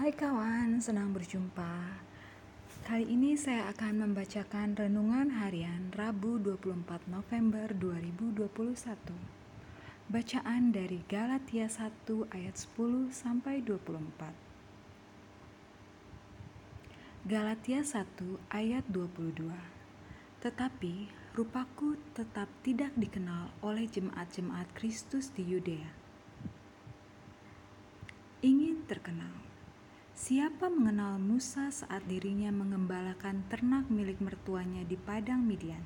Hai kawan, senang berjumpa. Kali ini saya akan membacakan renungan harian Rabu 24 November 2021. Bacaan dari Galatia 1 ayat 10 sampai 24. Galatia 1 ayat 22. Tetapi rupaku tetap tidak dikenal oleh jemaat-jemaat Kristus di Yudea. Ingin terkenal. Siapa mengenal Musa saat dirinya mengembalakan ternak milik mertuanya di padang Midian?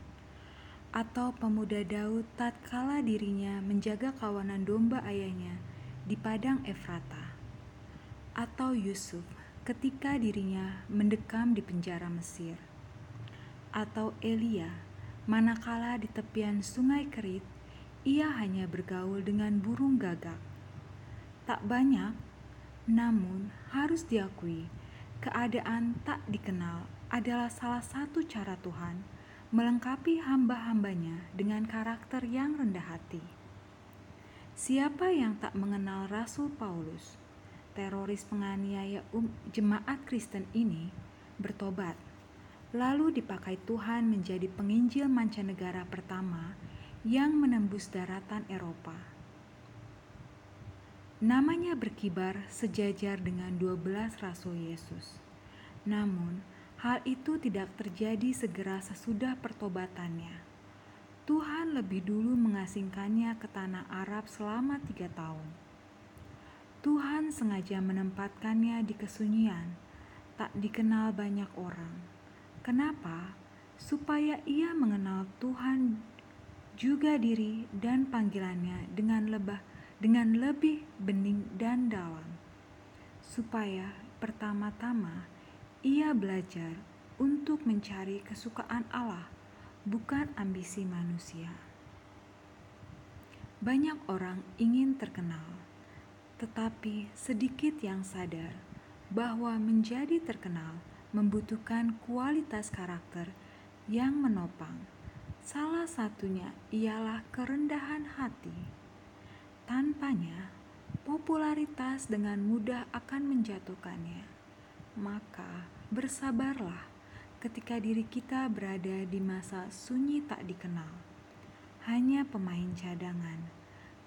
Atau pemuda Daud tatkala dirinya menjaga kawanan domba ayahnya di padang Efrata? Atau Yusuf ketika dirinya mendekam di penjara Mesir? Atau Elia manakala di tepian sungai Kerit ia hanya bergaul dengan burung gagak? Tak banyak namun, harus diakui, keadaan tak dikenal adalah salah satu cara Tuhan melengkapi hamba-hambanya dengan karakter yang rendah hati. Siapa yang tak mengenal Rasul Paulus, teroris penganiaya um, jemaat Kristen ini, bertobat, lalu dipakai Tuhan menjadi penginjil mancanegara pertama yang menembus daratan Eropa Namanya berkibar sejajar dengan dua belas rasul Yesus. Namun, hal itu tidak terjadi segera sesudah pertobatannya. Tuhan lebih dulu mengasingkannya ke tanah Arab selama tiga tahun. Tuhan sengaja menempatkannya di kesunyian, tak dikenal banyak orang. Kenapa? Supaya ia mengenal Tuhan juga diri dan panggilannya dengan lebah dengan lebih bening dan dalam, supaya pertama-tama ia belajar untuk mencari kesukaan Allah, bukan ambisi manusia. Banyak orang ingin terkenal, tetapi sedikit yang sadar bahwa menjadi terkenal membutuhkan kualitas karakter yang menopang. Salah satunya ialah kerendahan hati. Tanpanya, popularitas dengan mudah akan menjatuhkannya. Maka, bersabarlah ketika diri kita berada di masa sunyi tak dikenal. Hanya pemain cadangan,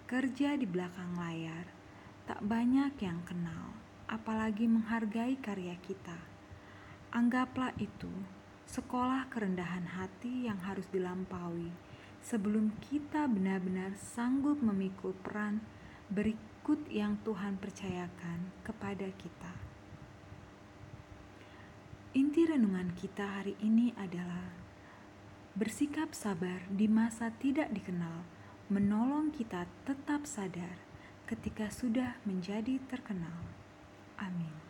kerja di belakang layar, tak banyak yang kenal, apalagi menghargai karya kita. Anggaplah itu sekolah kerendahan hati yang harus dilampaui sebelum kita benar-benar sanggup memikul peran berikut yang Tuhan percayakan kepada kita. Inti renungan kita hari ini adalah bersikap sabar di masa tidak dikenal, menolong kita tetap sadar ketika sudah menjadi terkenal. Amin.